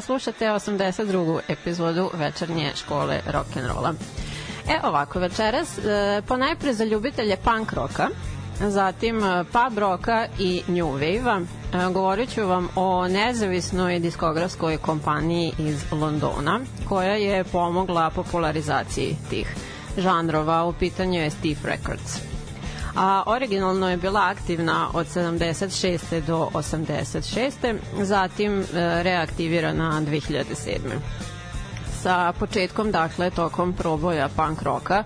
Slušate 82. epizodu večernje škole rock'n'rolla. E ovako, večeras, e, po najpre za ljubitelje punk roka, zatim e, pub roka i new wave-a, e, govorit ću vam o nezavisnoj diskografskoj kompaniji iz Londona, koja je pomogla popularizaciji tih žanrova. U pitanju je Steve Records a originalno je bila aktivna od 76. do 86. zatim e, reaktivirana 2007. Sa početkom, dakle, tokom proboja punk roka,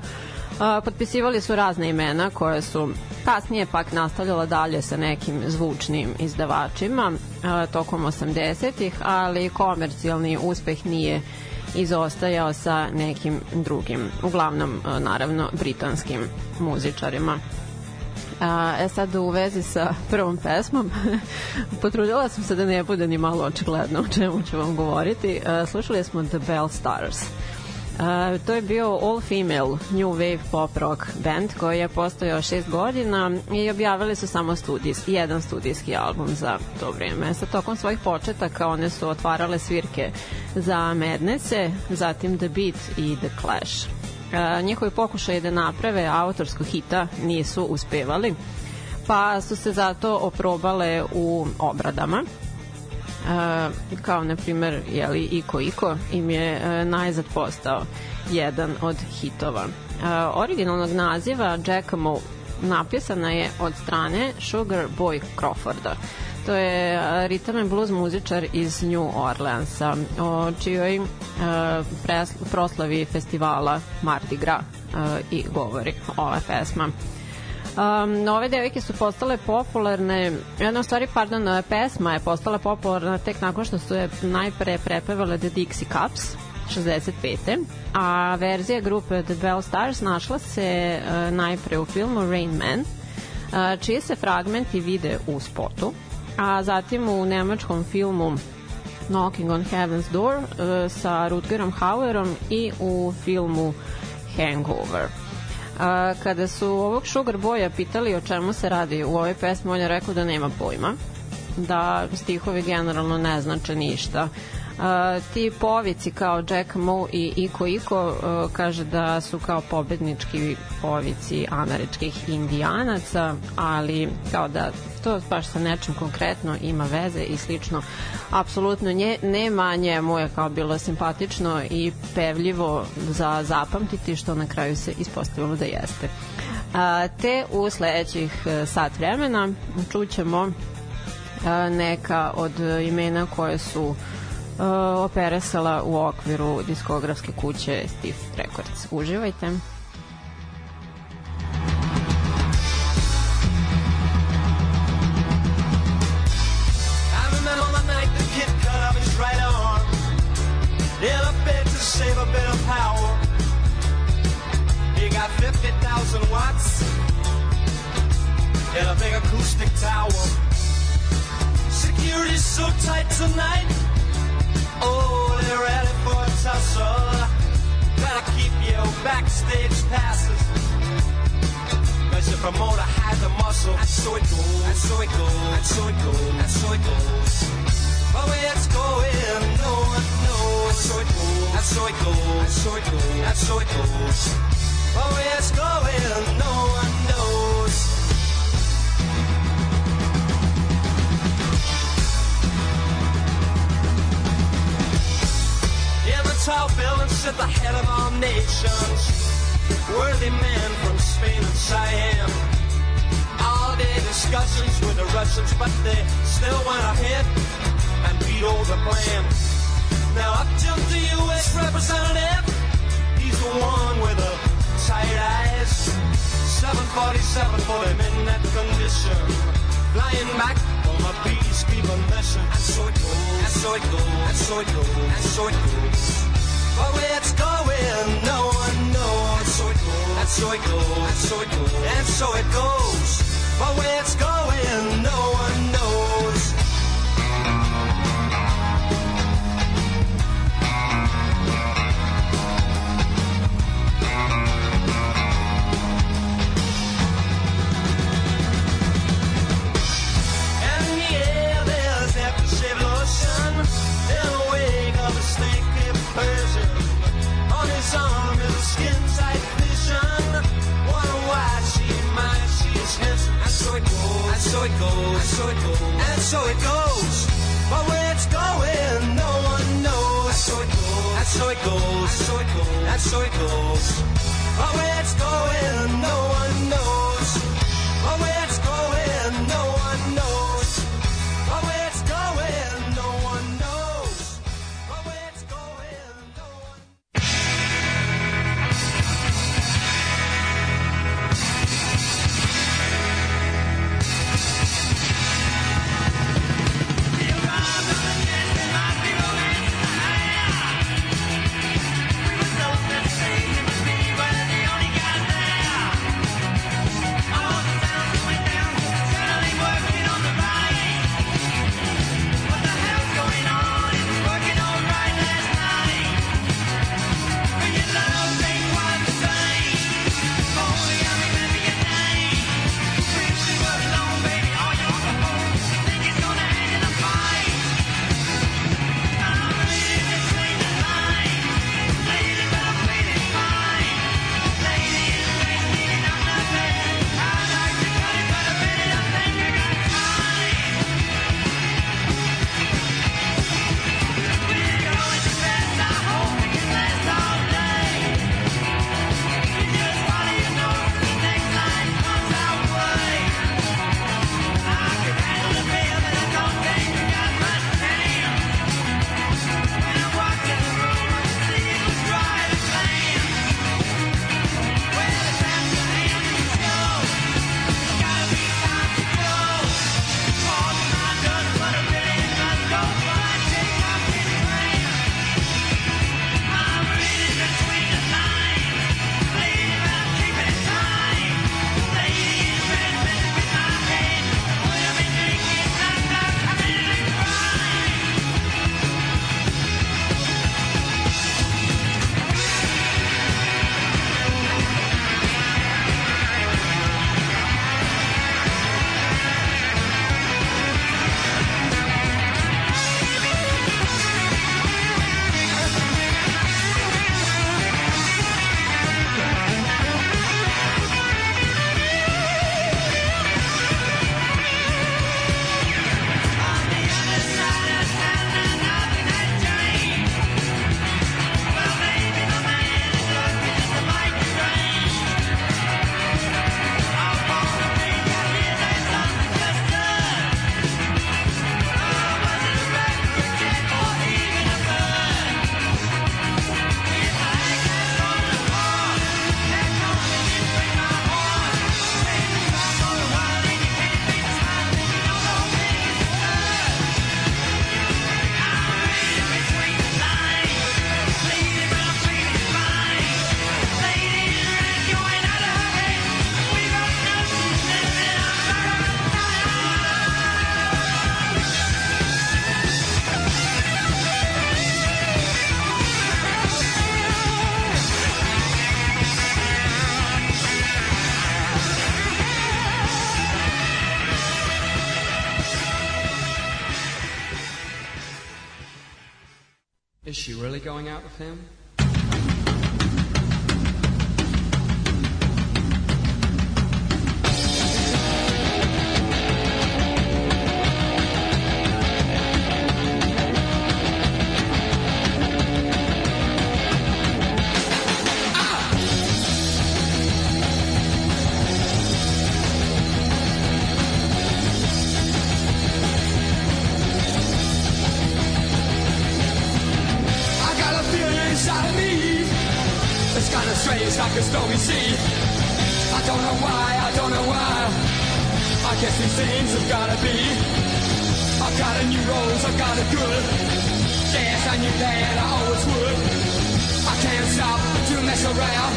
potpisivali su razne imena koje su kasnije pak nastavljala dalje sa nekim zvučnim izdavačima tokom 80-ih, ali komercijalni uspeh nije izostajao sa nekim drugim, uglavnom naravno britanskim muzičarima. A, e sad u vezi sa prvom pesmom, potrudila sam se da ne bude ni malo očigledno o čemu ću vam govoriti. A, slušali smo The Bell Stars. Uh, to je bio all-female new wave pop rock band koji je postojao šest godina i objavili su samo studijs, jedan studijski album za to vreme. Sa tokom svojih početaka one su otvarale svirke za Madnesse, zatim The Beat i The Clash njihovi pokušaje da naprave autorskog hita nisu uspevali, pa su se zato oprobale u obradama. kao na primer jeli, Iko Iko im je uh, najzad postao jedan od hitova. Uh, originalnog naziva Giacomo napisana je od strane Sugar Boy Crawforda. To je ritam and blues muzičar iz New Orleansa, o čijoj uh, proslavi festivala Mardi Gras uh, i govori ova pesma. Um, ove devojke su postale popularne, jedna stvari, pardon, pesma je postala popularna tek nakon što su je najpre prepevale The Dixie Cups, 65. A verzija grupe The Bell Stars našla se uh, najpre u filmu Rain Man, uh, čije se fragmenti vide u spotu, a zatim u nemačkom filmu Knocking on Heaven's Door uh, sa Rutgerom Hauerom i u filmu Hangover. A, kada su ovog Sugar Boya pitali o čemu se radi u ovoj pesmi, on je rekao da nema pojma, da stihovi generalno ne znače ništa. Uh, ti povici kao Jack Mo i Iko Iko uh, kaže da su kao pobednički povici američkih indijanaca, ali kao da to baš sa nečim konkretno ima veze i slično. Apsolutno nje, nema njemu je kao bilo simpatično i pevljivo za zapamtiti što na kraju se ispostavilo da jeste. A, te u sledećih e, sat vremena čućemo a, neka od imena koje su uh, operesala u okviru diskografske kuće Steve Records. Uživajte! Goes, and so it goes, and so it goes. But where it's going, no one knows. And so it goes, and so it goes, and so it goes, and so it goes. But where it's going, no him? Like a stormy sea. I don't know why, I don't know why. I guess these things have gotta be. I've got a new rose, I've got a good. Yes, I knew that I always would. I can't stop to mess around.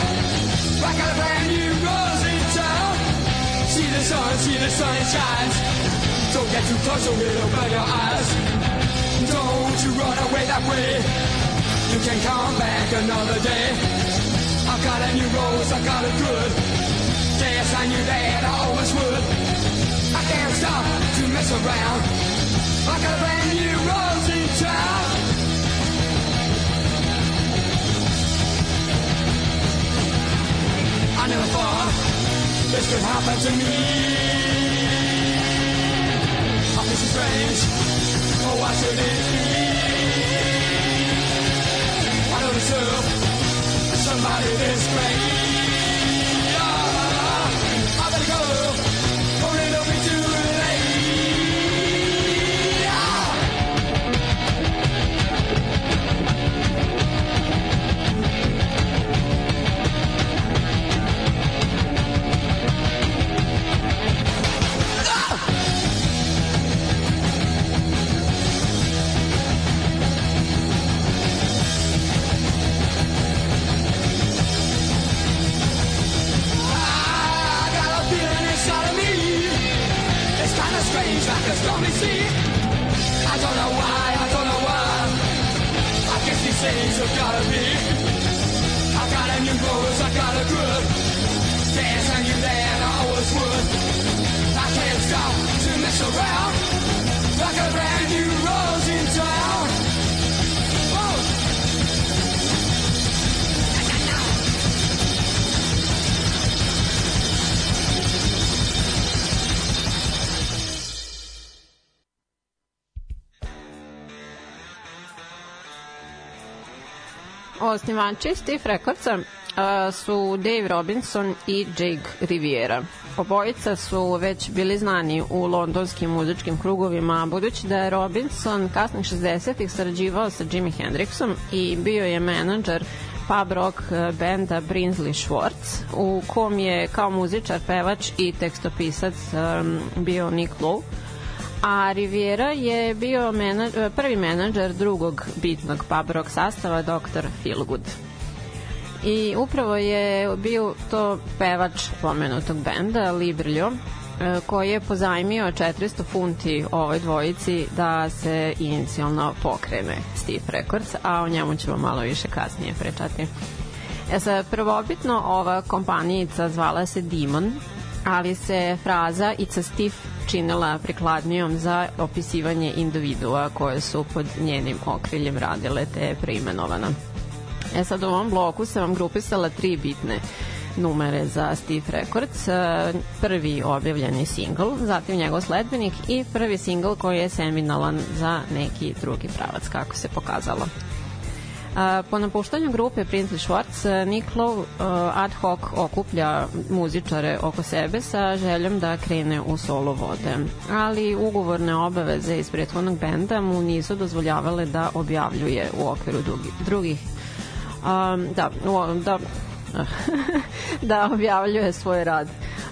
I got a brand new rose in town. See the sun, see the sun it shines. Don't get too close or it'll burn your eyes. Don't you run away that way. You can come back another day. Got a new rose, I've got a good. Yes, I knew that I always would. I can't stop to mess around. I got a brand new rose in town. I never thought this could happen to me. I feel so strange. Oh, why should it be? I don't deserve somebody this great. Gotta be. I got a new rose, I got a good. Osnivači Steve Recordsa su Dave Robinson i Jake Riviera. Obojica su već bili znani u londonskim muzičkim krugovima, budući da je Robinson kasnih 60-ih sarađivao sa Jimi Hendrixom i bio je menadžer pub rock e, benda Brinsley Schwartz, u kom je kao muzičar, pevač i tekstopisac um, bio Nick Lowe a Riviera je bio menadž, prvi menadžer drugog bitnog pub rock sastava Dr. Feelgood. I upravo je bio to pevač pomenutog benda, Lee Brljo, e, koji je pozajmio 400 funti ovoj dvojici da se inicijalno pokrene Steve Records, a o njemu ćemo malo više kasnije pričati. E sad, prvobitno ova kompanijica zvala se Demon, ali se fraza It's a Steve činila prikladnijom za opisivanje individua koje su pod njenim okriljem radile te preimenovana. E sad u ovom bloku sam vam grupisala tri bitne numere za Steve Records. E, Prvi objavljeni singl, zatim njegov sledbenik i prvi singl koji je seminalan za neki drugi pravac, kako se pokazalo. Po napuštanju grupe Prince Schwartz, Nick Lowe ad hoc okuplja muzičare oko sebe sa željom da krene u solo vode. Ali ugovorne obaveze iz prethodnog benda mu nisu dozvoljavale da objavljuje u okviru drugi, drugih um, da, da da objavljuje svoj rad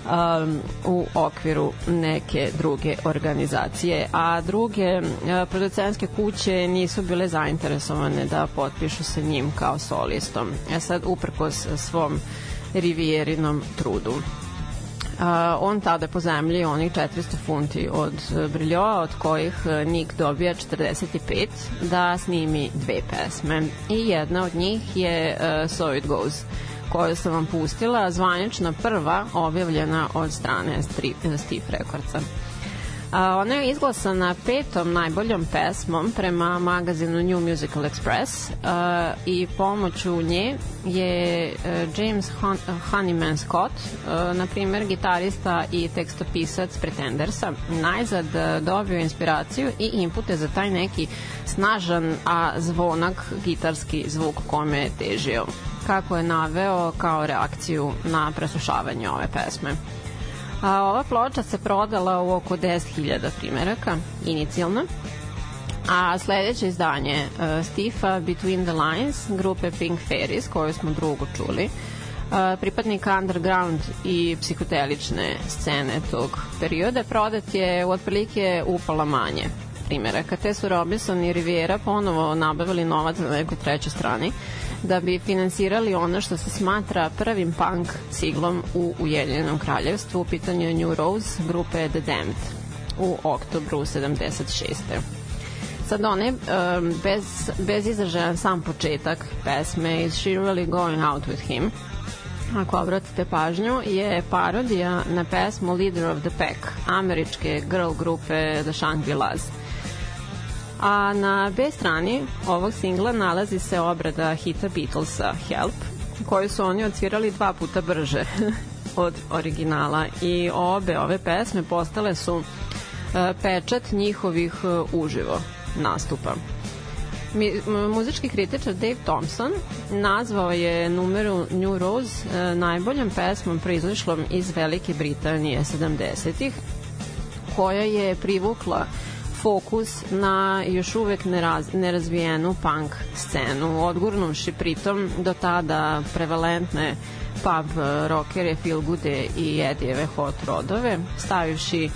um, u okviru neke druge organizacije, a druge uh, producentske kuće nisu bile zainteresovane da potpišu sa njim kao solistom. E sad, uprkos svom Rivierinom trudu. Uh, on tada pozemlji onih 400 funti od uh, Briljoa, od kojih uh, Nick dobija 45 da snimi dve pesme. I jedna od njih je uh, So It Goes koju sam vam pustila, zvanična prva objavljena od strane Steve Recordsa. A, ona je izglasana petom najboljom pesmom prema magazinu New Musical Express i pomoću nje je e, James Hon Honeyman Scott, a, na primer gitarista i tekstopisac Pretendersa, najzad a, dobio inspiraciju i inpute za taj neki snažan, a zvonak gitarski zvuk kome je težio kako je naveo kao reakciju na preslušavanje ove pesme. A, ova ploča se prodala u oko 10.000 primjeraka, inicijalno, a sledeće izdanje uh, Stifa Between the Lines grupe Pink Fairies koju smo drugo čuli uh, pripadnika underground i psihotelične scene tog perioda prodat je u otprilike upala manje primjeraka. Te su Robinson i Riviera ponovo nabavili novac na nekoj trećoj strani da bi finansirali ono što se smatra prvim punk siglom u Ujedinjenom kraljevstvu. U pitanju New Rose grupe The Damned u oktobru 76. Sad one, um, bez, bez izražaja sam početak pesme Is She Really Going Out With Him, ako obratite pažnju, je parodija na pesmu Leader of the Pack, američke girl grupe The Shangri-Las a na B strani ovog singla nalazi se obrada hita Beatlesa Help, koju su oni odsvirali dva puta brže od originala i obe ove pesme postale su e, pečat njihovih e, uživo nastupa. Muzički kritičar Dave Thompson nazvao je numeru New Rose e, najboljom pesmom proizašlom iz Velike Britanije 70-ih koja je privukla fokus na još uvek neraz, nerazvijenu punk scenu, odgurnuši pritom do tada prevalentne pub rockere, feel goode i Edijeve hot rodove, stavivši uh,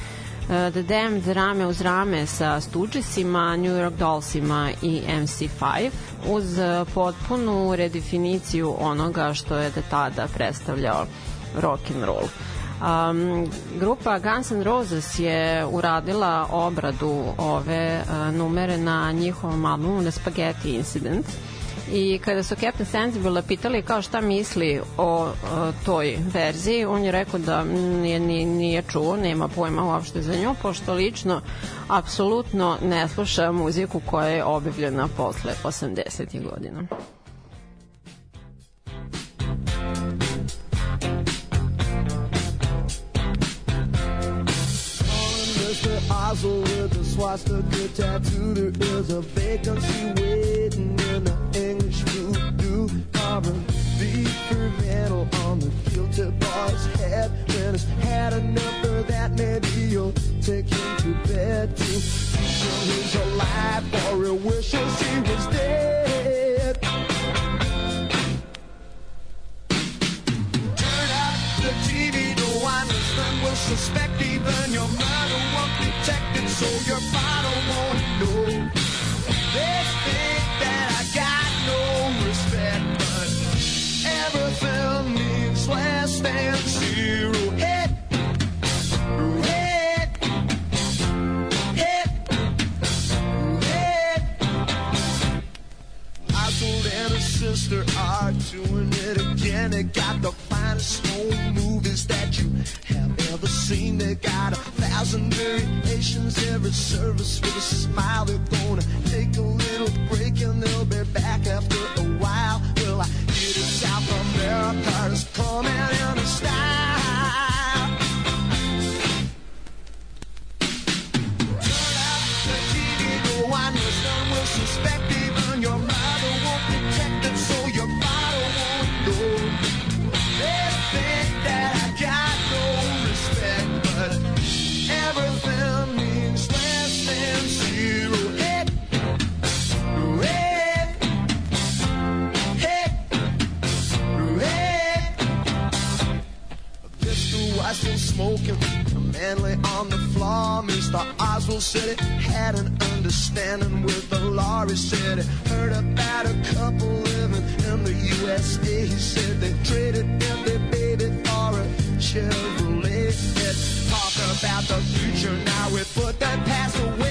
The Damned rame uz rame sa Stoogesima, New York Dollsima i MC5 uz potpunu redefiniciju onoga što je do tada predstavljao rock and roll. Um, grupa Guns N' Roses je uradila obradu ove uh, numere na njihovom albumu The Spaghetti Incident i kada su Captain Sensible pitali kao šta misli o, o toj verziji, on je rekao da nije, nije, nije čuo, nema pojma uopšte za nju, pošto lično apsolutno ne sluša muziku koja je objavljena posle 80. godina. Mr. With a swastika tattoo. There is a vacancy waiting in the English voodoo. Beef for metal on the guilty boy's head. When he's had enough of that, maybe you'll take him to bed too. He's alive or he wishes he was dead. Suspect even your mother won't detect it, so your father won't know. They think that I got no respect, but everything means less than zero. Head, head, head, head. Oswald and his sister are doing it again. They got the finest home movies that you have ever seen. They got a thousand variations, every service with a smile. They're gonna take a little break and they'll be back after a while. Well, I hear South America is coming in style. Weston smoking, manly on the floor. Mr. Oswald said he had an understanding with the law. He said he heard about a couple living in the USA. He said they traded in their baby for a Chevrolet. Let's talk about the future now. We put that past away.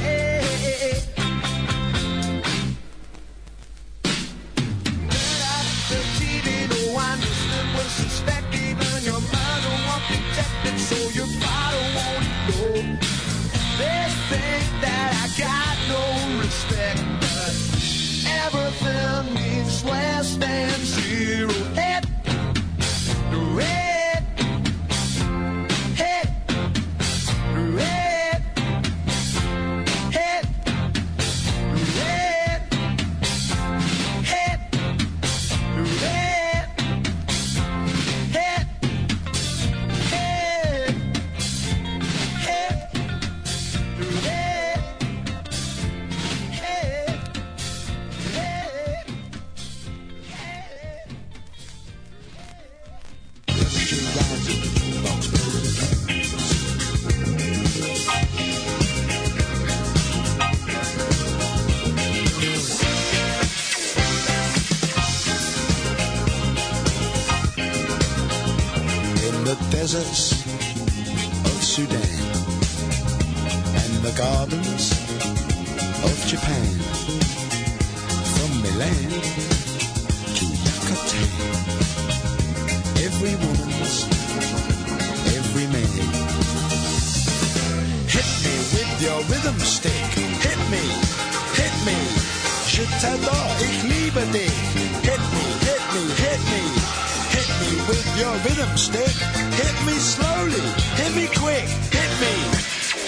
Your rhythm stick. Hit me slowly, hit me quick. Hit me,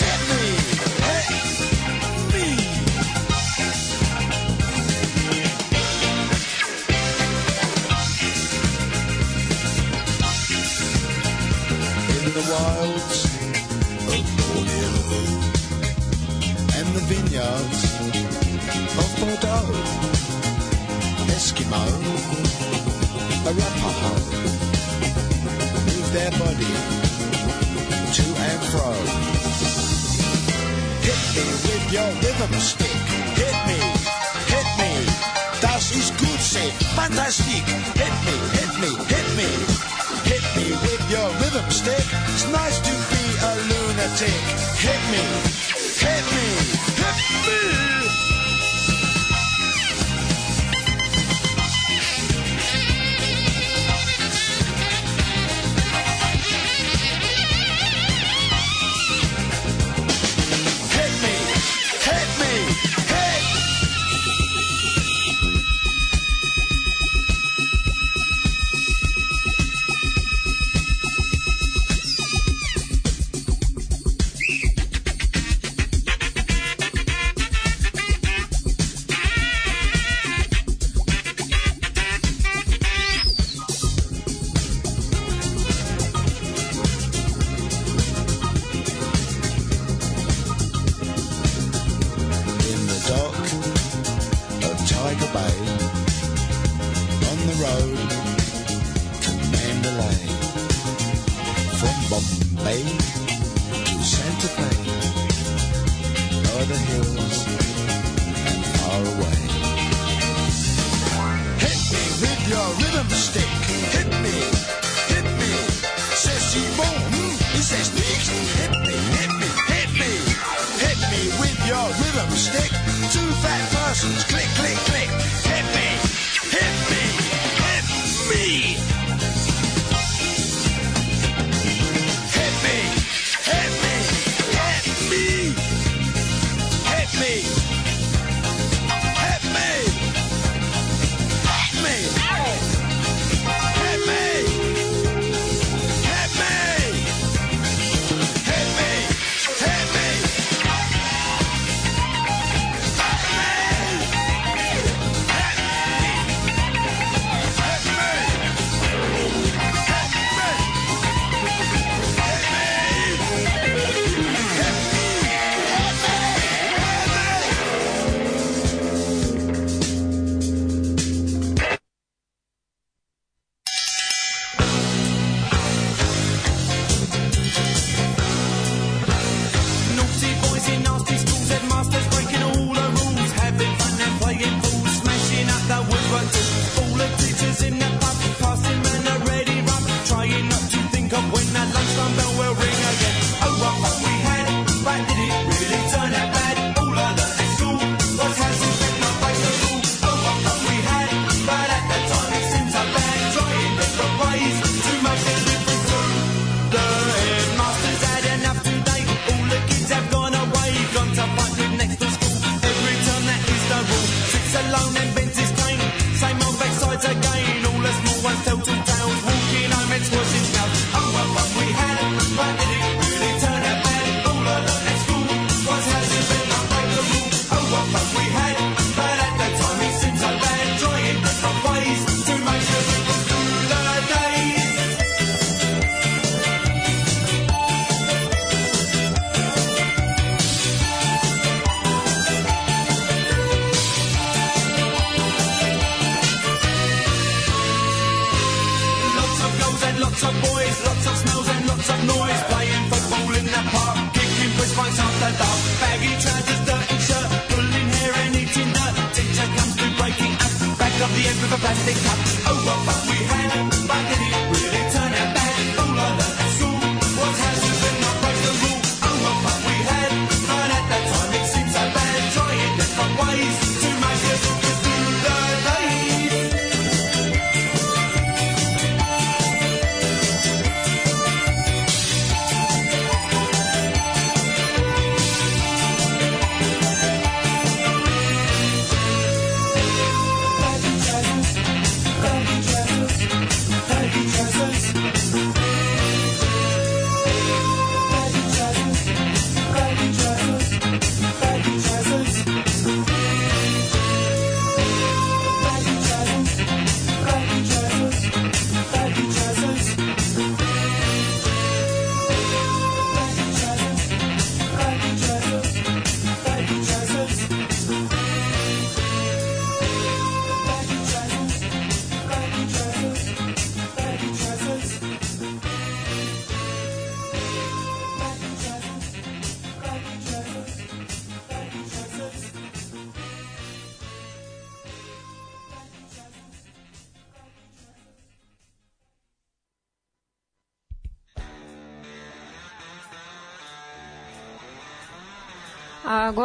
hit me, hit me. In the wilds of Borneo and the vineyards of Bordeaux, Eskimo, Arapaho, their body to and fro. Hit me with your rhythm stick. Hit me, hit me. Das ist gut, say, fantastic. Hit me, hit me, hit me. Hit me with your rhythm stick. It's nice to be a lunatic. Hit me, hit me, hit me. Two fat persons, click, click, click.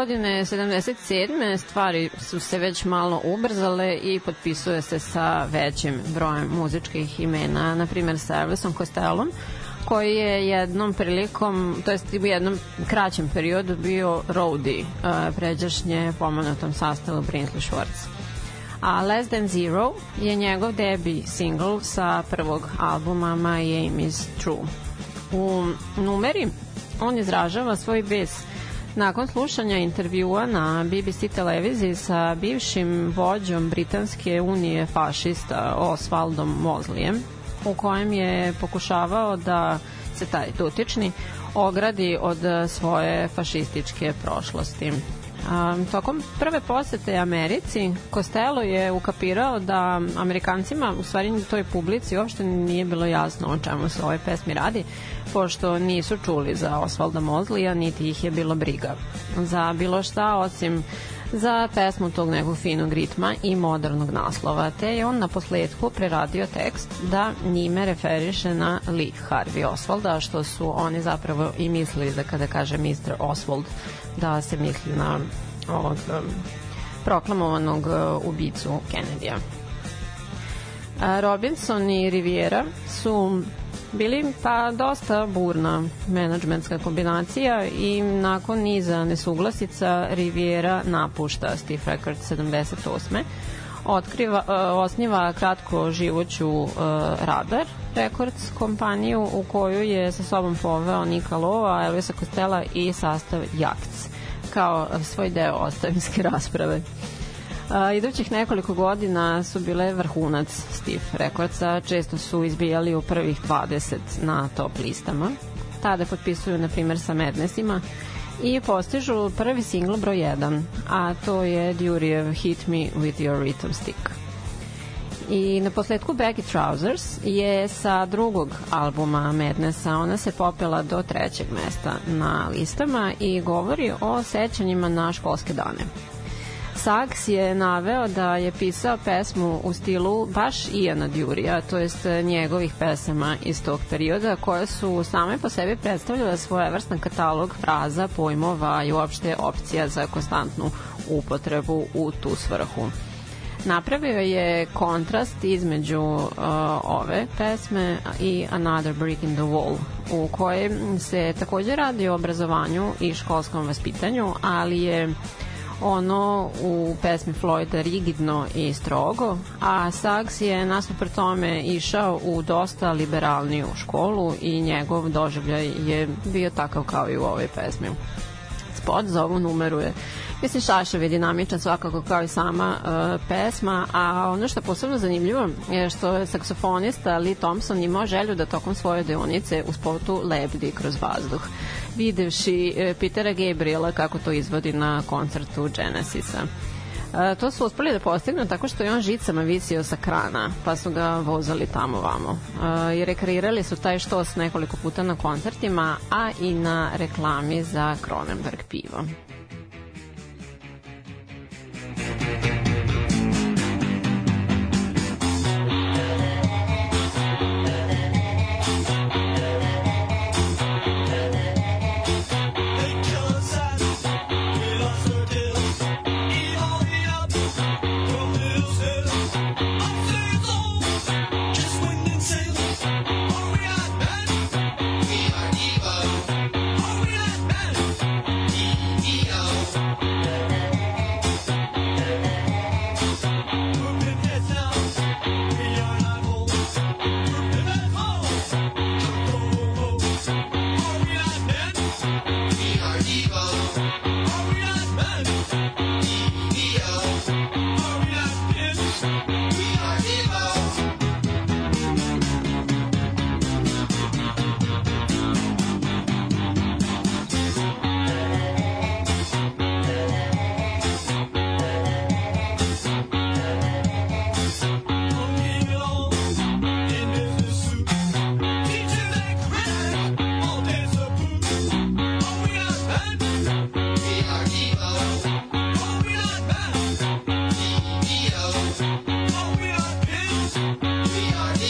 Godine 77. stvari su se već malo ubrzale i potpisuje se sa većim brojem muzičkih imena, na primjer sa Elvisom Costellom, koji je jednom prilikom, to jest u jednom kraćem periodu bio roadie uh, pređašnje pomenutom sastavu Brinsley Schwartz. A Less Than Zero je njegov debi single sa prvog albuma My Aim Is True. U numeri on izražava svoj bes nakon slušanja intervjua na BBC televiziji sa bivšim vođom Britanske unije fašista Osvaldom Mozlijem, u kojem je pokušavao da se taj dotični ogradi od svoje fašističke prošlosti. Um, tokom prve posete Americi, Costello je ukapirao da Amerikancima, u stvari toj publici, uopšte nije bilo jasno o čemu se ove pesmi radi, pošto nisu čuli za Osvalda Mozlija, niti ih je bilo briga. Za bilo šta, osim za pesmu tog nekog finog ritma i modernog naslova, te je on na posledku preradio tekst da njime referiše na lik Harvey Osvalda, što su oni zapravo i mislili da kada kaže Mr. Oswald da se misli na ovog um, proklamovanog uh, ubicu Kennedy-a. Robinson i Riviera su bili pa dosta burna menadžmentska kombinacija i nakon niza nesuglasica Riviera napušta Steve Records 78 otkriva, uh, osniva kratko živoću uh, Radar Records kompaniju u koju je sa sobom poveo Nika Lova, Elvisa Kostela i sastav Jakts kao svoj deo ostavinske rasprave. Uh, idućih nekoliko godina su bile vrhunac Steve Recordsa, često su izbijali u prvih 20 na top listama. Tada potpisuju, na primjer, sa Madnessima i postižu prvi singl broj 1, a to je Durijev Hit Me With Your Rhythm Stick. I na posledku Baggy Trousers je sa drugog albuma Madnessa, ona se popela do trećeg mesta na listama i govori o sećanjima na školske dane. Saks je naveo da je pisao pesmu u stilu baš Iana Djurija, to jest njegovih pesama iz tog perioda, koje su same po sebi predstavljale svojevrstan katalog fraza, pojmova i uopšte opcija za konstantnu upotrebu u tu svrhu. Napravio je kontrast između uh, ove pesme i Another Brick in the Wall, u kojem se takođe radi o obrazovanju i školskom vaspitanju, ali je ono u pesmi Floyda rigidno i strogo, a Sags je nasuprot tome išao u dosta liberalniju školu i njegov doživljaj je bio takav kao i u ovoj pesmi. Spot za ovu numeru je Mislim, Šašev je dinamičan svakako kao i sama uh, pesma, a ono što je posebno zanimljivo je što je saksofonista Lee Thompson imao želju da tokom svoje deonice u spotu lebdi kroz vazduh, videvši uh, Petera Gabriela kako to izvodi na koncertu Genesisa. E, to su uspeli da postignu tako što je on žicama visio sa krana, pa su ga vozali tamo vamo. E, I rekreirali su taj štos nekoliko puta na koncertima, a i na reklami za Kronenberg pivo.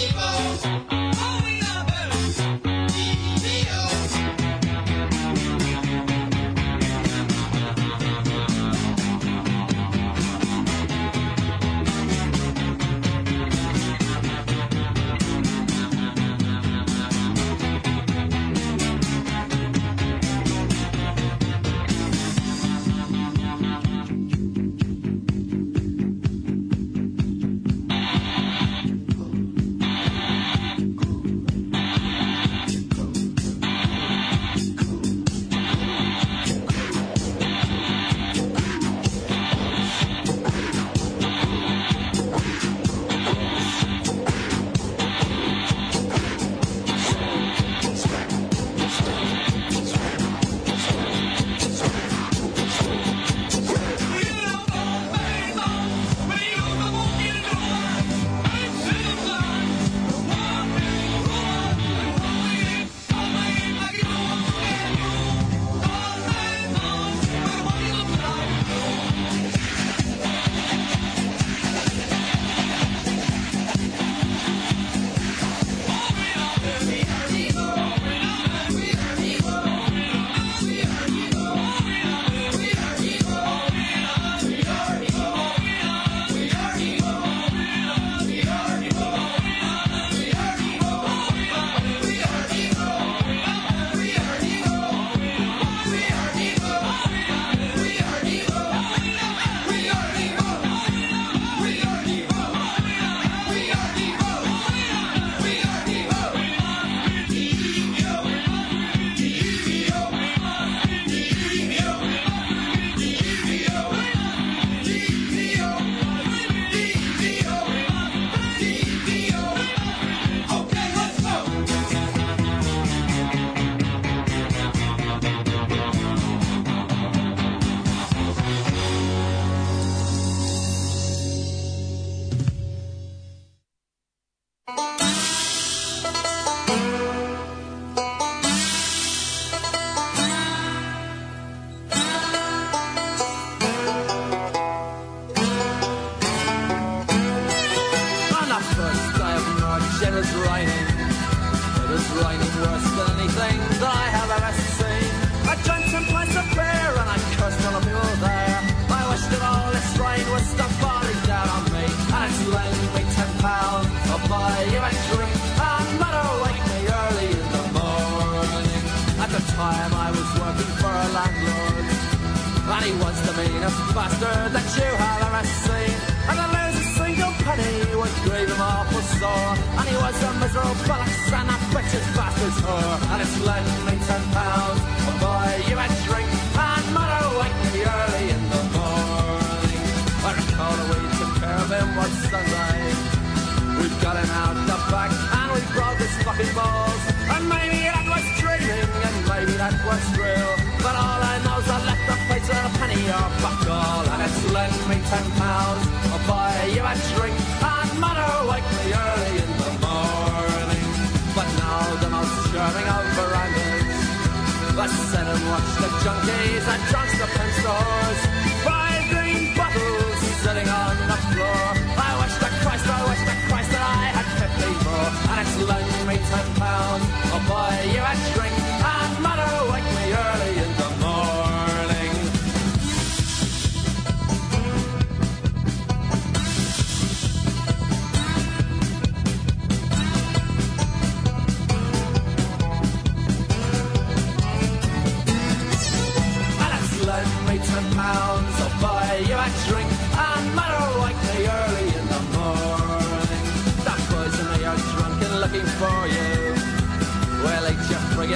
people.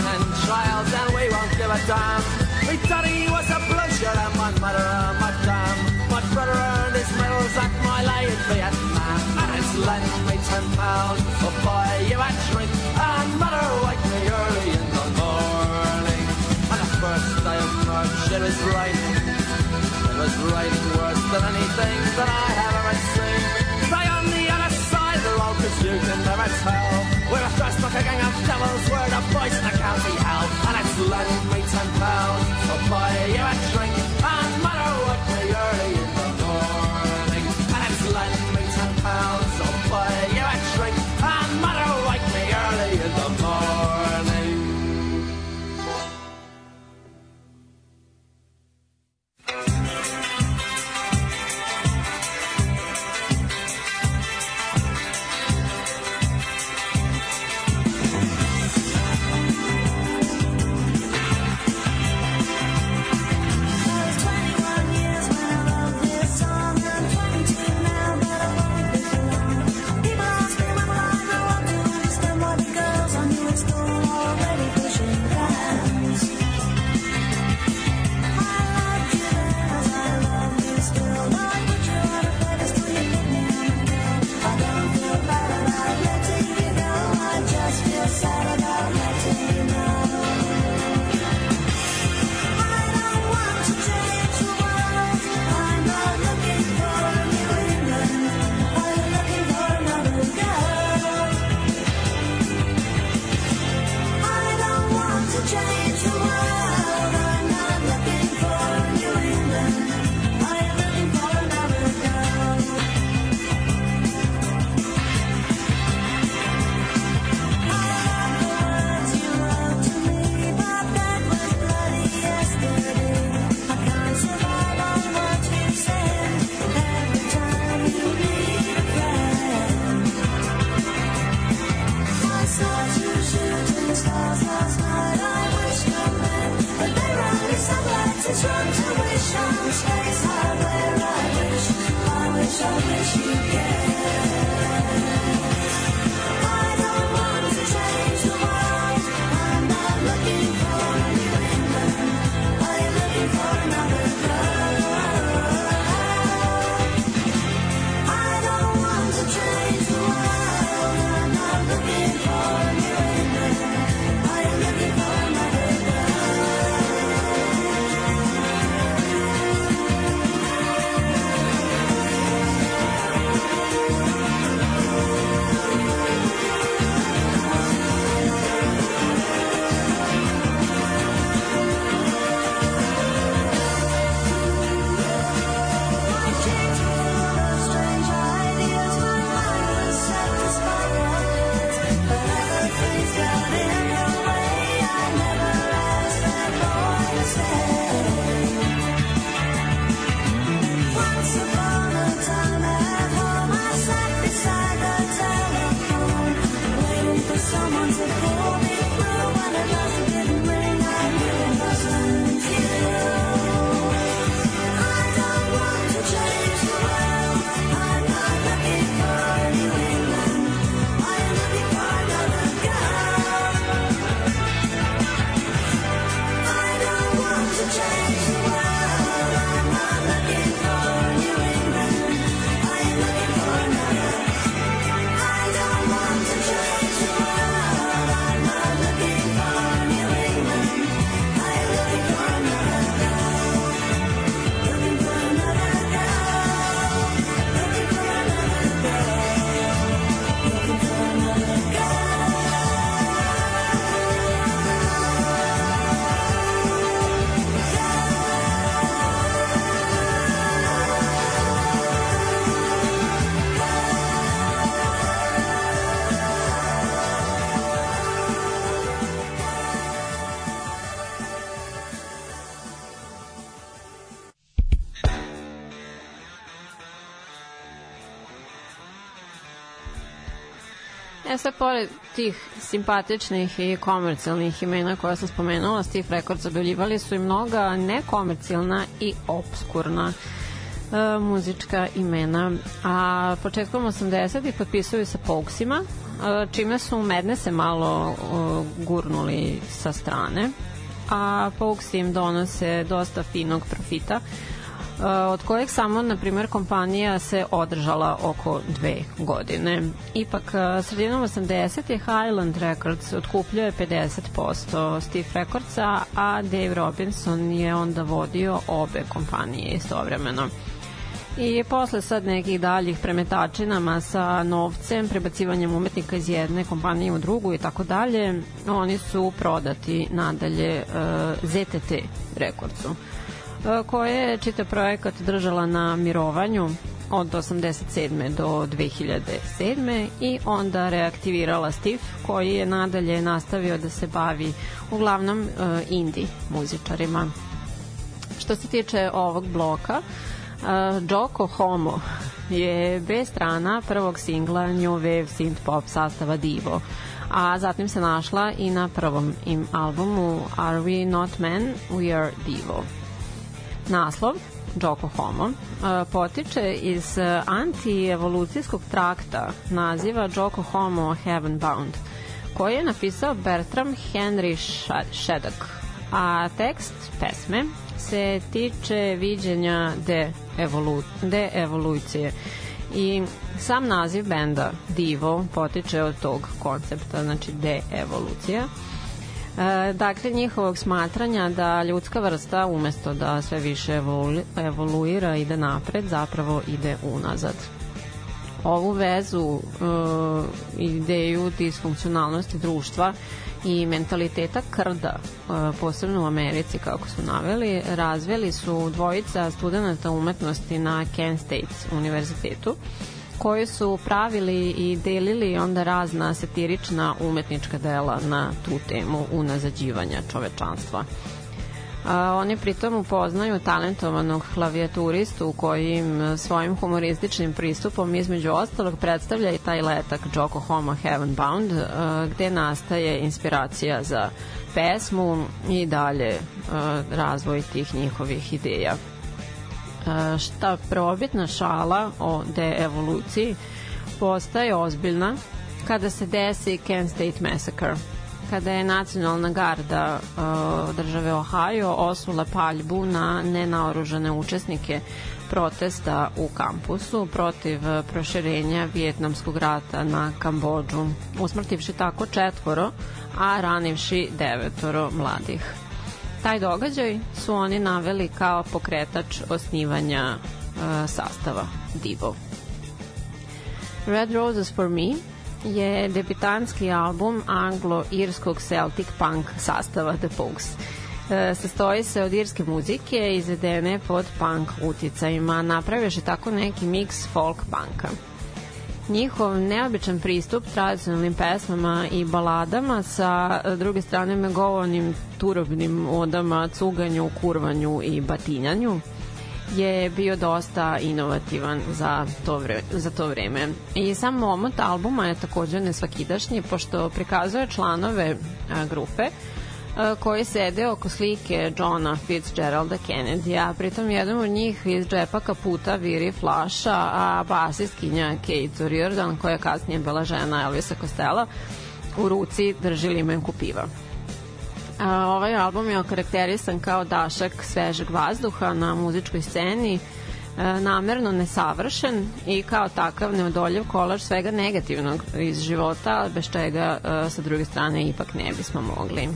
and trials, and we won't give a damn. We thought he was a bloodshed and uh, my mother my madam. My brother earned his medals at my lay in Vietnam. And his lent me ten pounds for boy, you a drink. And mother wake me early in the morning. And the first day of March, it was raining. It was raining worse than anything that I have ever seen. Say on the other side of the road, cause you can never tell. We're a thrust like a gang of devils, we're the boys bloody meat and pounds. I'll fire E sad, pored tih simpatičnih i komercijalnih imena koja sam spomenula, Steve Records objavljivali su i mnoga nekomercijalna i obskurna e, muzička imena. A početkom 80-ih potpisuju sa Poguesima, e, čime su Medne se malo e, gurnuli sa strane, a Pogues im donose dosta finog profita, od kojeg samo, na primjer, kompanija se održala oko dve godine. Ipak, uh, sredinom 80. je Highland Records otkupljuje 50% Steve Recordsa, a Dave Robinson je onda vodio obe kompanije istovremeno. I posle sad nekih daljih premetačinama sa novcem, prebacivanjem umetnika iz jedne kompanije u drugu i tako dalje, oni su prodati nadalje uh, ZTT Recordsu. E, koje je čitav projekat držala na mirovanju od 87. do 2007. i onda reaktivirala Steve koji je nadalje nastavio da se bavi uglavnom uh, indie muzičarima. Što se tiče ovog bloka, uh, Joko Homo je B strana prvog singla New Wave synth pop sastava Divo a zatim se našla i na prvom im albumu Are We Not Men, We Are Divo. Naslov Joko Homo potiče iz antievolucijskog trakta naziva Joko Homo Heaven Bound koji je napisao Bertram Henry Sheddock a tekst pesme se tiče viđenja de, evolu, de evolucije. I sam naziv benda Divo potiče od tog koncepta, znači de evolucija E, dakle, njihovog smatranja da ljudska vrsta umesto da sve više evolu, evoluira, ide napred, zapravo ide unazad. Ovu vezu, e, ideju disfunkcionalnosti društva i mentaliteta krda, e, posebno u Americi, kako su naveli, razveli su dvojica studenta umetnosti na Kent State univerzitetu, koji su pravili i delili onda razna satirična umetnička dela na tu temu unazađivanja čovečanstva. A, oni pritom upoznaju talentovanog klavijaturistu koji im svojim humorističnim pristupom između ostalog predstavlja i taj letak Joko Homo Heaven Bound a, gde nastaje inspiracija za pesmu i dalje a, razvoj tih njihovih ideja šta prvobitna šala o deevoluciji postaje ozbiljna kada se desi Kent State Massacre kada je nacionalna garda uh, države Ohio osula paljbu na nenaoružane učesnike protesta u kampusu protiv proširenja Vjetnamskog rata na Kambođu, usmrtivši tako četvoro, a ranivši devetoro mladih. Taj događaj su oni naveli kao pokretač osnivanja uh, sastava Divo. Red Roses for Me je debitanski album anglo-irskog Celtic punk sastava The Pogues. E, sastoji se od irske muzike izvedene pod punk uticajima. Napravioše tako neki miks folk punka njihov neobičan pristup tradicionalnim pesmama i baladama sa druge strane megovanim turobnim odama, cuganju, kurvanju i batinjanju je bio dosta inovativan za to, vre, za to vreme. I sam momot albuma je takođe nesvakidašnji, pošto prikazuje članove a, grupe, koji sede oko slike Johna Fitzgeralda Kennedy, a pritom jedan od njih iz džepa kaputa viri flaša, a basistkinja Kate Riordan, koja je kasnije bila žena Elvisa Costello, u ruci drži limenku piva. A, ovaj album je okarakterisan kao dašak svežeg vazduha na muzičkoj sceni, namerno nesavršen i kao takav neodoljiv kolaž svega negativnog iz života, bez čega sa druge strane ipak ne bismo mogli.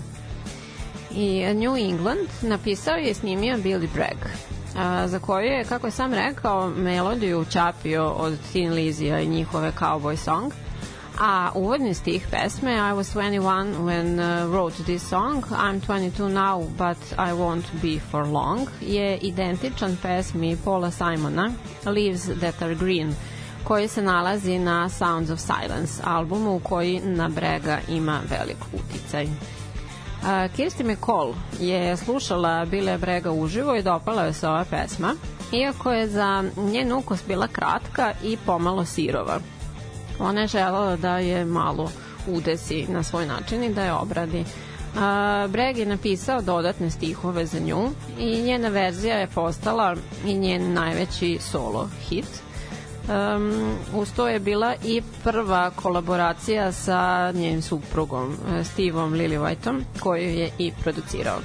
I New England napisao je i snimio Billy Bragg a, za koju je, kako je sam rekao, melodiju čapio od Tin Lizija i njihove Cowboy Song, a uvodni stih pesme I was 21 when uh, wrote this song, I'm 22 now but I won't be for long je identičan pesmi Paula Simona Leaves That Are Green koji se nalazi na Sounds of Silence albumu koji na Brega ima velik uticaj. Kirsti McCall je slušala Bile Brega uživo i dopala joj se ova pesma, iako je za njen ukus bila kratka i pomalo sirova. Ona je želela da je malo udesi na svoj način i da je obradi. A, Breg je napisao dodatne stihove za nju i njena verzija je postala i njen najveći solo hit. Um, uz to je bila i prva kolaboracija sa njenim suprugom eh, Steveom Lillywhightom koju je i producirao.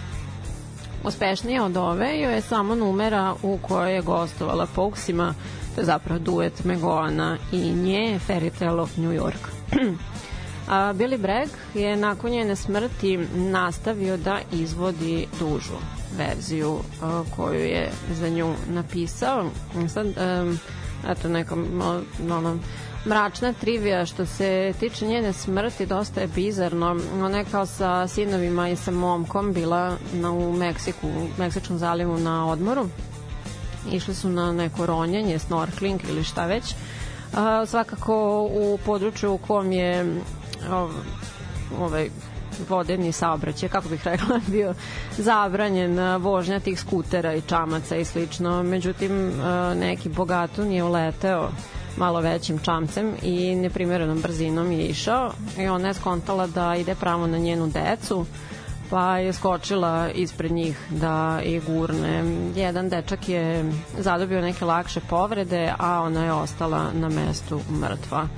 Uspešnije od ove joj je samo numera u kojoj je gostovala Poguesima, to je zapravo duet Megoana i nje Fairy Tale of New York. A Billy Bragg je nakon njene smrti nastavio da izvodi dužu verziju koju je za nju napisao. Sad, eto, neka ono, mračna trivija što se tiče njene smrti dosta je bizarno. Ona je kao sa sinovima i sa momkom bila na, u Meksiku, u Meksičkom zalivu na odmoru. Išli su na neko ronjenje, snorkling ili šta već. A, svakako u području u kom je ovaj vodeni saobraćaj, kako bih rekla, bio zabranjen vožnja tih skutera i čamaca i slično. Međutim, neki bogatun je uleteo malo većim čamcem i neprimerenom brzinom je išao i ona je skontala da ide pravo na njenu decu pa je skočila ispred njih da ih gurne. Jedan dečak je zadobio neke lakše povrede, a ona je ostala na mestu mrtva.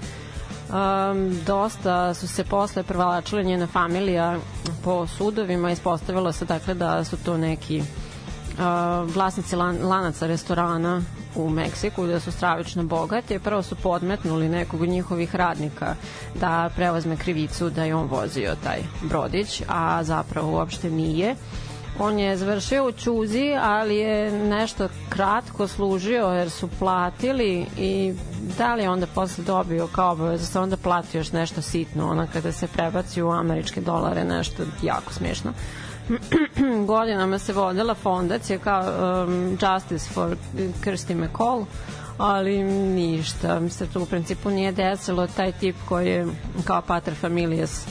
Um, dosta su se posle prevalačile njena familija po sudovima, ispostavilo se dakle da su to neki uh, vlasnici lan, lanaca restorana u Meksiku da su stravično bogati. Prvo su podmetnuli nekog od njihovih radnika da preozme krivicu da je on vozio taj brodić, a zapravo uopšte nije. On je završio u Ćuzi, ali je nešto kratko služio jer su platili i da li onda posle dobio kao obavez da se onda plati još nešto sitno, ona kada se prebaci u američke dolare, nešto jako smiješno. godinama se vodila fondacija kao um, Justice for Kirsty McCall, ali ništa se tu u principu nije desilo taj tip koji je kao pater familijas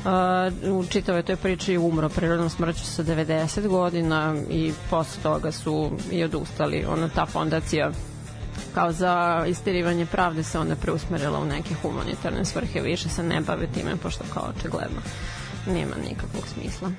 Uh, u čitavoj toj priči umro prirodnom smrću sa 90 godina i posle toga su i odustali. Ona ta fondacija kao za istirivanje pravde se onda preusmerila u neke humanitarne svrhe, više se ne bave time, pošto kao očigledno nema nikakvog smisla.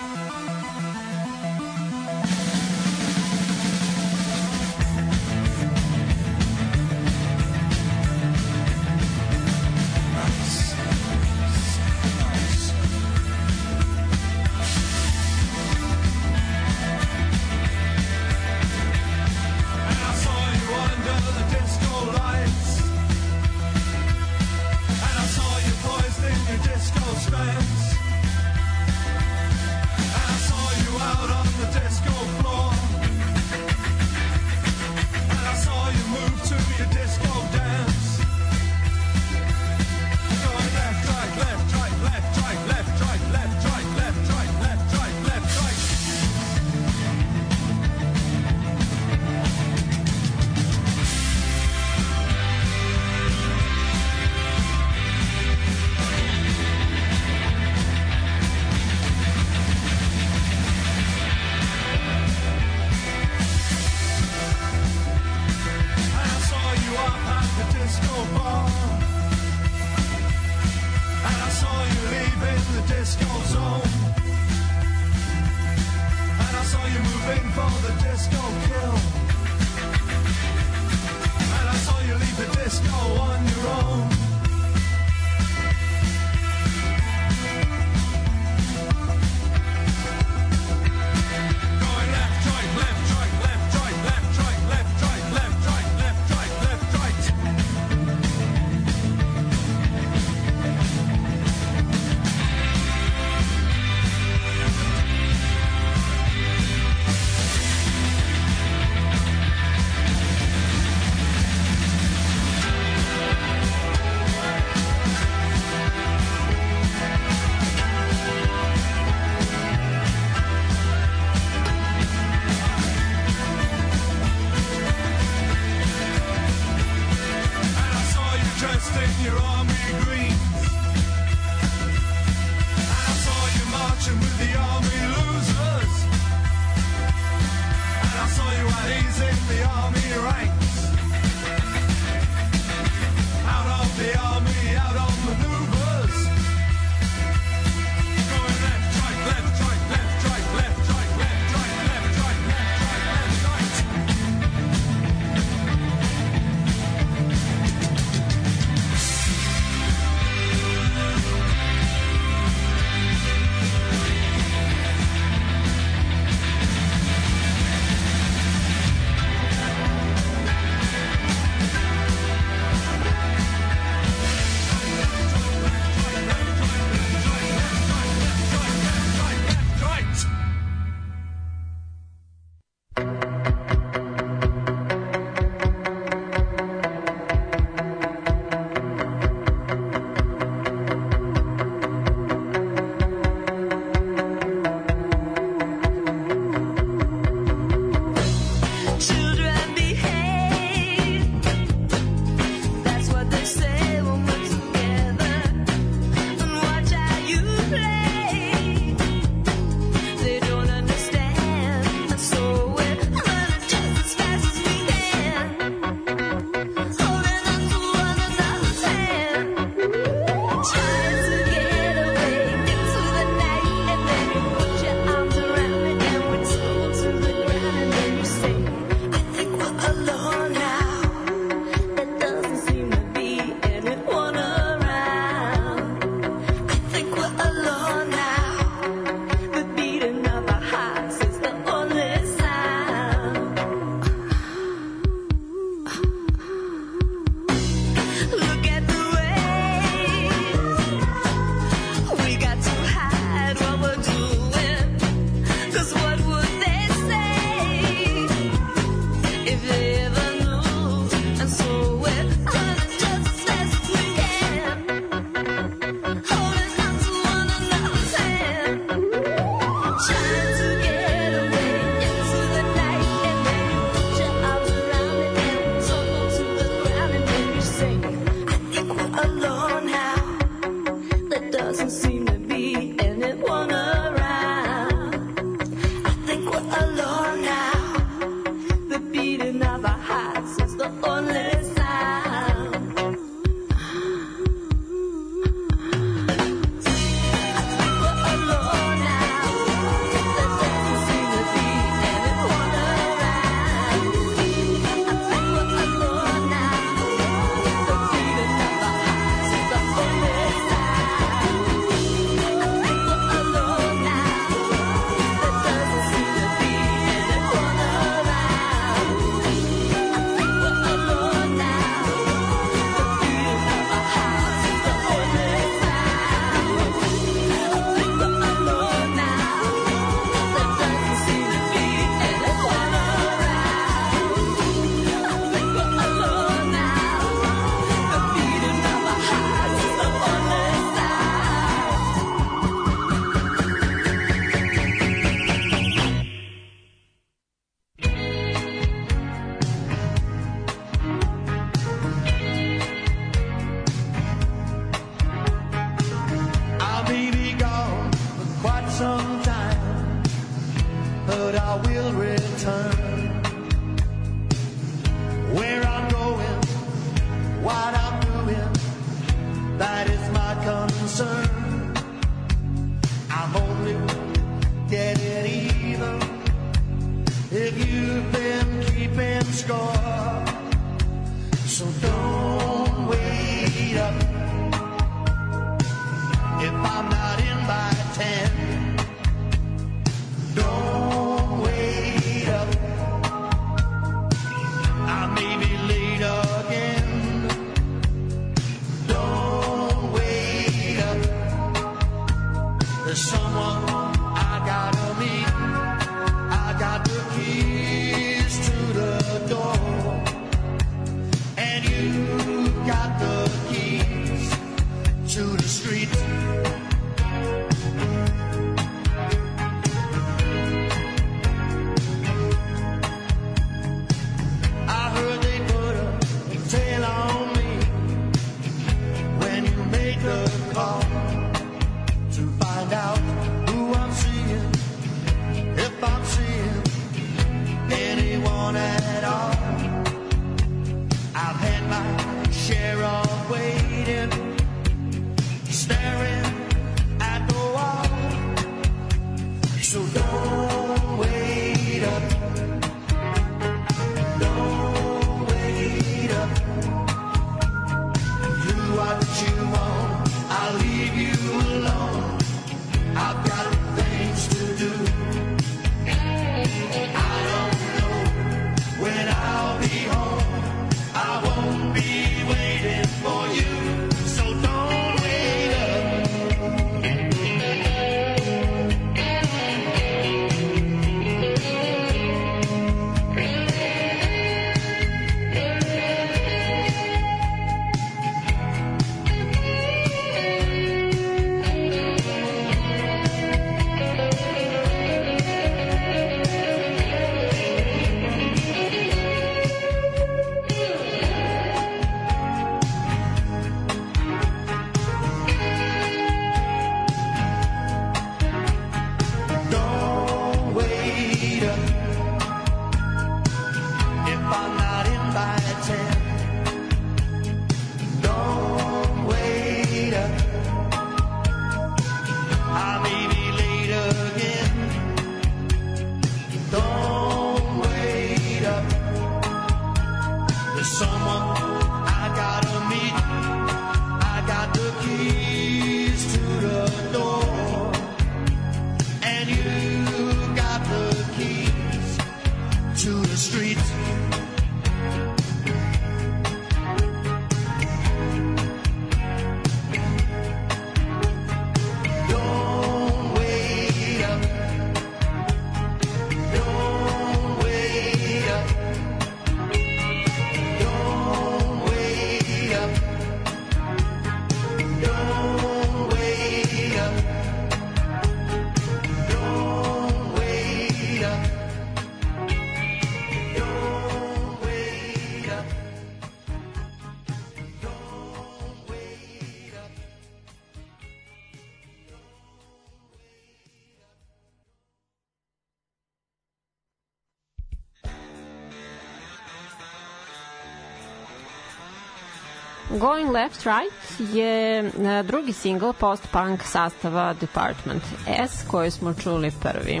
Going Left Right je e, drugi singl post-punk sastava Department S koji smo čuli prvi.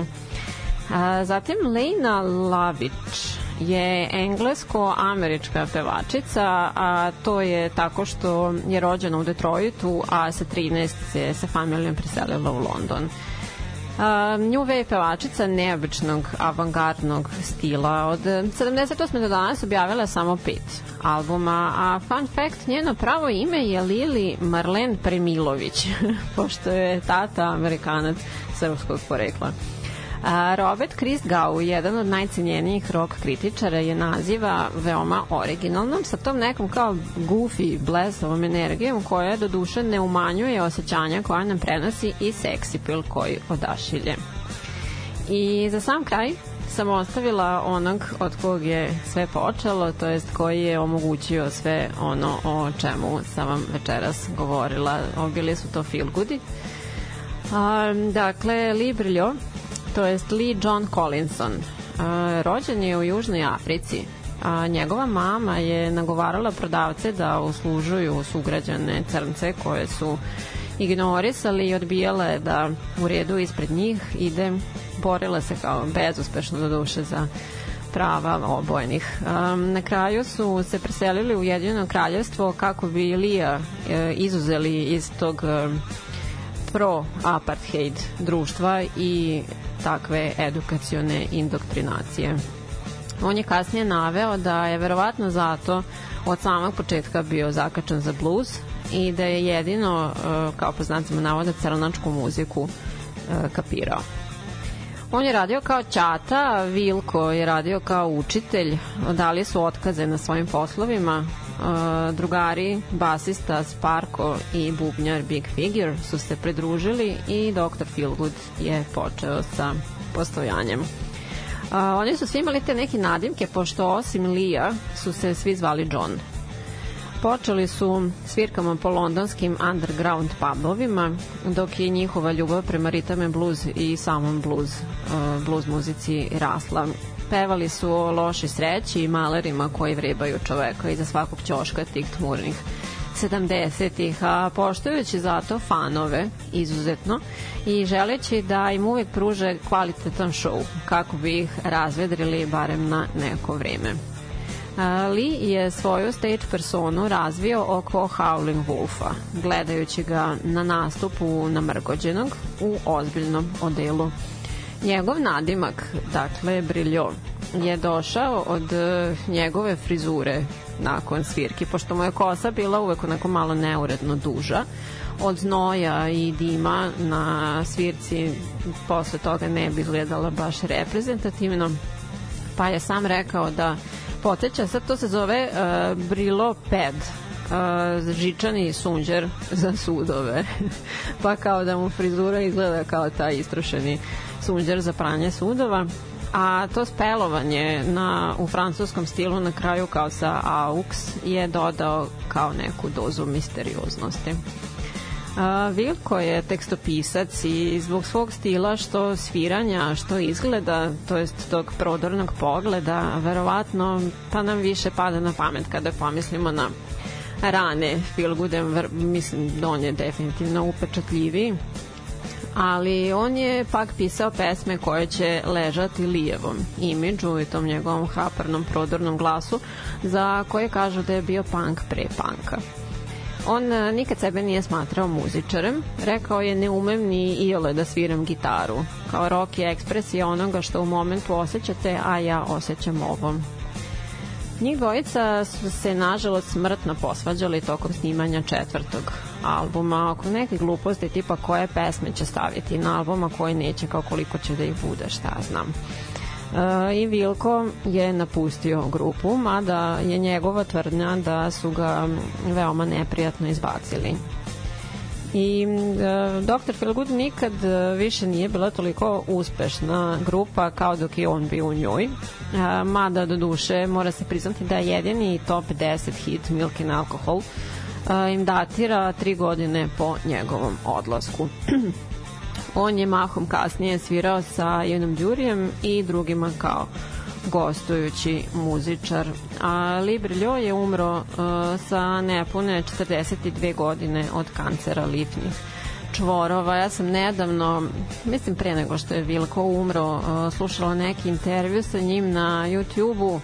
A, zatim Lena Lavić je englesko-američka pevačica, a to je tako što je rođena u Detroitu, a sa 13 se sa familijom preselila u London. Uh, New Wave pevačica neobičnog avangardnog stila. Od 78. do danas objavila samo pet albuma, a fun fact, njeno pravo ime je Lili Marlen Premilović, pošto je tata amerikanac srpskog porekla. Robert Christgau, jedan od najcenjenijih rock kritičara, je naziva veoma originalnom, sa tom nekom kao goofy, blesavom energijom koja do duše ne umanjuje osjećanja koja nam prenosi i seksi pil koji odašilje. I za sam kraj sam ostavila onog od kog je sve počelo, to jest koji je omogućio sve ono o čemu sam vam večeras govorila. Obili su to feel goodi. A, dakle, Libriljo, to jest Lee John Collinson, a, rođen je u Južnoj Africi. Njegova mama je nagovarala prodavce da uslužuju sugrađane crnce koje su ignorisali i odbijale da u redu ispred njih ide borila se kao bezuspešno do duše za prava obojenih. Um, na kraju su se preselili u Jedino kraljevstvo kako bi Lija e, izuzeli iz tog e, pro-apartheid društva i takve edukacione indoktrinacije. On je kasnije naveo da je verovatno zato od samog početka bio zakačan za blues i da je jedino, e, kao po znacima navoda, crnačku muziku e, kapirao. On je radio kao ćata, Vilko je radio kao učitelj, dali su otkaze na svojim poslovima, e, drugari, basista Sparko i bubnjar Big Figure su se pridružili i Dr. Feelgood je počeo sa postojanjem. A, oni su svi imali te neke nadimke, pošto osim Lija su se svi zvali John. Počeli su svirkama po londonskim underground pubovima, dok je njihova ljubav prema ritame blues i samom blues, uh, blues muzici rasla. Pevali su o loši sreći i malerima koji vrebaju čoveka iza svakog ćoška tih tmurnih 70-ih, a poštujući zato fanove izuzetno i želeći da im uvek pruže kvalitetan show kako bi ih razvedrili barem na neko vreme. Lee je svoju stage personu razvio oko Howling Wolfa, gledajući ga na nastupu namrgođenog u ozbiljnom odelu. Njegov nadimak, dakle Briljo, je došao od e, njegove frizure nakon svirki, pošto mu je kosa bila uvek onako malo neuredno duža, od znoja i dima na svirci posle toga ne bi izgledala baš reprezentativno, pa je sam rekao da poteća, sad to se zove uh, Brilo Ped, uh, žičani sunđer za sudove. pa kao da mu frizura izgleda kao taj istrošeni sunđer za pranje sudova a to spelovanje na, u francuskom stilu na kraju kao sa aux je dodao kao neku dozu misterioznosti. A, Vilko je tekstopisac i zbog svog stila što sviranja, što izgleda, to jest tog prodornog pogleda, verovatno pa nam više pada na pamet kada pomislimo na rane Phil mislim da on je definitivno upečatljiviji ali on je pak pisao pesme koje će ležati lijevom imidžu i tom njegovom haparnom prodornom glasu za koje kažu da je bio punk pre panka. On e, nikad sebe nije smatrao muzičarem, rekao je ne umem ni iole da sviram gitaru. Kao rock je ekspresija onoga što u momentu osjećate, a ja osjećam ovom. Njih dvojica su se nažalost smrtno posvađali tokom snimanja četvrtog albuma oko neke gluposti tipa koje pesme će staviti na albuma koje neće kao koliko će da ih bude šta znam. E, I Vilko je napustio grupu, mada je njegova tvrdnja da su ga veoma neprijatno izbacili. I e, Dr. Feelgood nikad više nije bila toliko uspešna grupa kao dok je on bio u njoj. E, mada do duše mora se priznati da je jedini top 10 hit Milk and Alcohol e, im datira tri godine po njegovom odlasku. on je mahom kasnije svirao sa Jenom Đurijem i drugima kao gostujući muzičar. A Libriljo je umro uh, sa nepune 42 godine od kancera lifnih čvorova. Ja sam nedavno, mislim pre nego što je Vilko umro, uh, slušala neki intervju sa njim na YouTube-u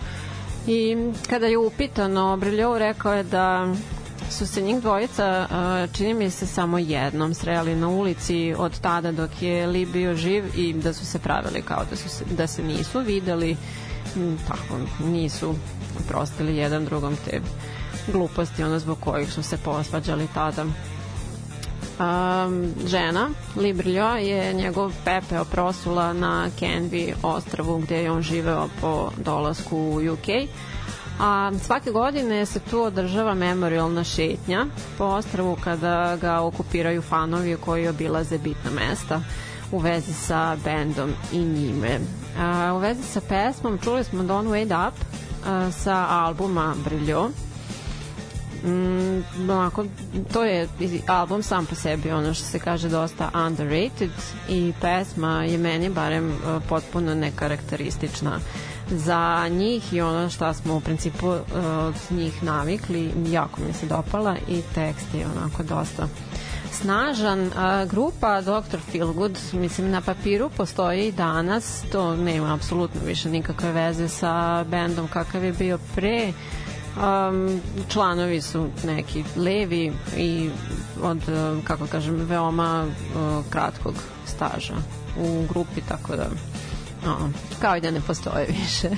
i kada je upitano, Briljov rekao je da su se njih dvojica, čini mi se, samo jednom sreli na ulici od tada dok je Li bio živ i da su se pravili kao da, su se, da se nisu videli tako, nisu prostili jedan drugom te gluposti, ono zbog kojih su se posvađali tada. Um, žena, Libriljo, je njegov pepeo prosula na Canby ostravu gde je on živeo po dolasku u UK. A svake godine se tu održava memorialna šetnja po ostravu kada ga okupiraju fanovi koji obilaze bitna mesta u vezi sa bendom i njime. A, u vezi sa pesmom čuli smo Don't Wait Up a, sa albuma Briljo. Mm, onako, to je album sam po sebi ono što se kaže dosta underrated i pesma je meni barem potpuno nekarakteristična za njih i ono što smo u principu od njih navikli jako mi se dopala i tekst je onako dosta snažan. A, grupa Dr. Feelgood, mislim, na papiru postoji i danas. To nema apsolutno više nikakve veze sa bendom kakav je bio pre. Um, članovi su neki levi i od, kako kažem, veoma uh, kratkog staža u grupi, tako da uh, kao i da ne postoje više.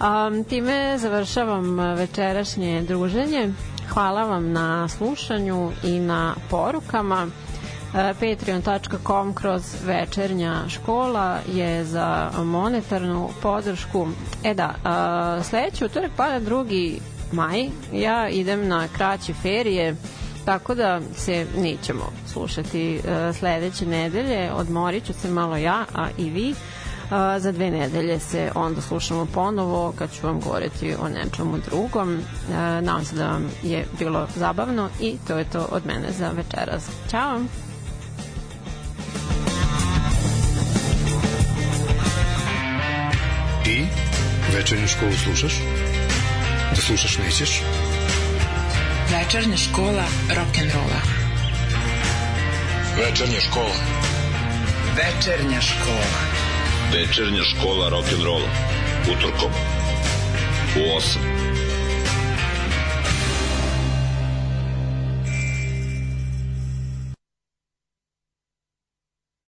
Um, time završavam večerašnje druženje. Hvala vam na slušanju i na porukama. Patreon.com kroz večernja škola je za monetarnu podršku. E da, sledeći utorak pada drugi maj. Ja idem na kraće ferije, tako da se nećemo slušati sledeće nedelje. Odmorit ću se malo ja, a i vi. A, za dve nedelje se onda slušamo ponovo kad ću vam govoriti o nečemu drugom. A, nadam se da vam je bilo zabavno i to je to od mene za večeras. Ćao! Ti večernju školu slušaš? Da slušaš nećeš? Večernja škola rock'n'rolla. Večernja škola. Večernja škola. Večernja škola rock'n'rolla. Utorkom. U 8.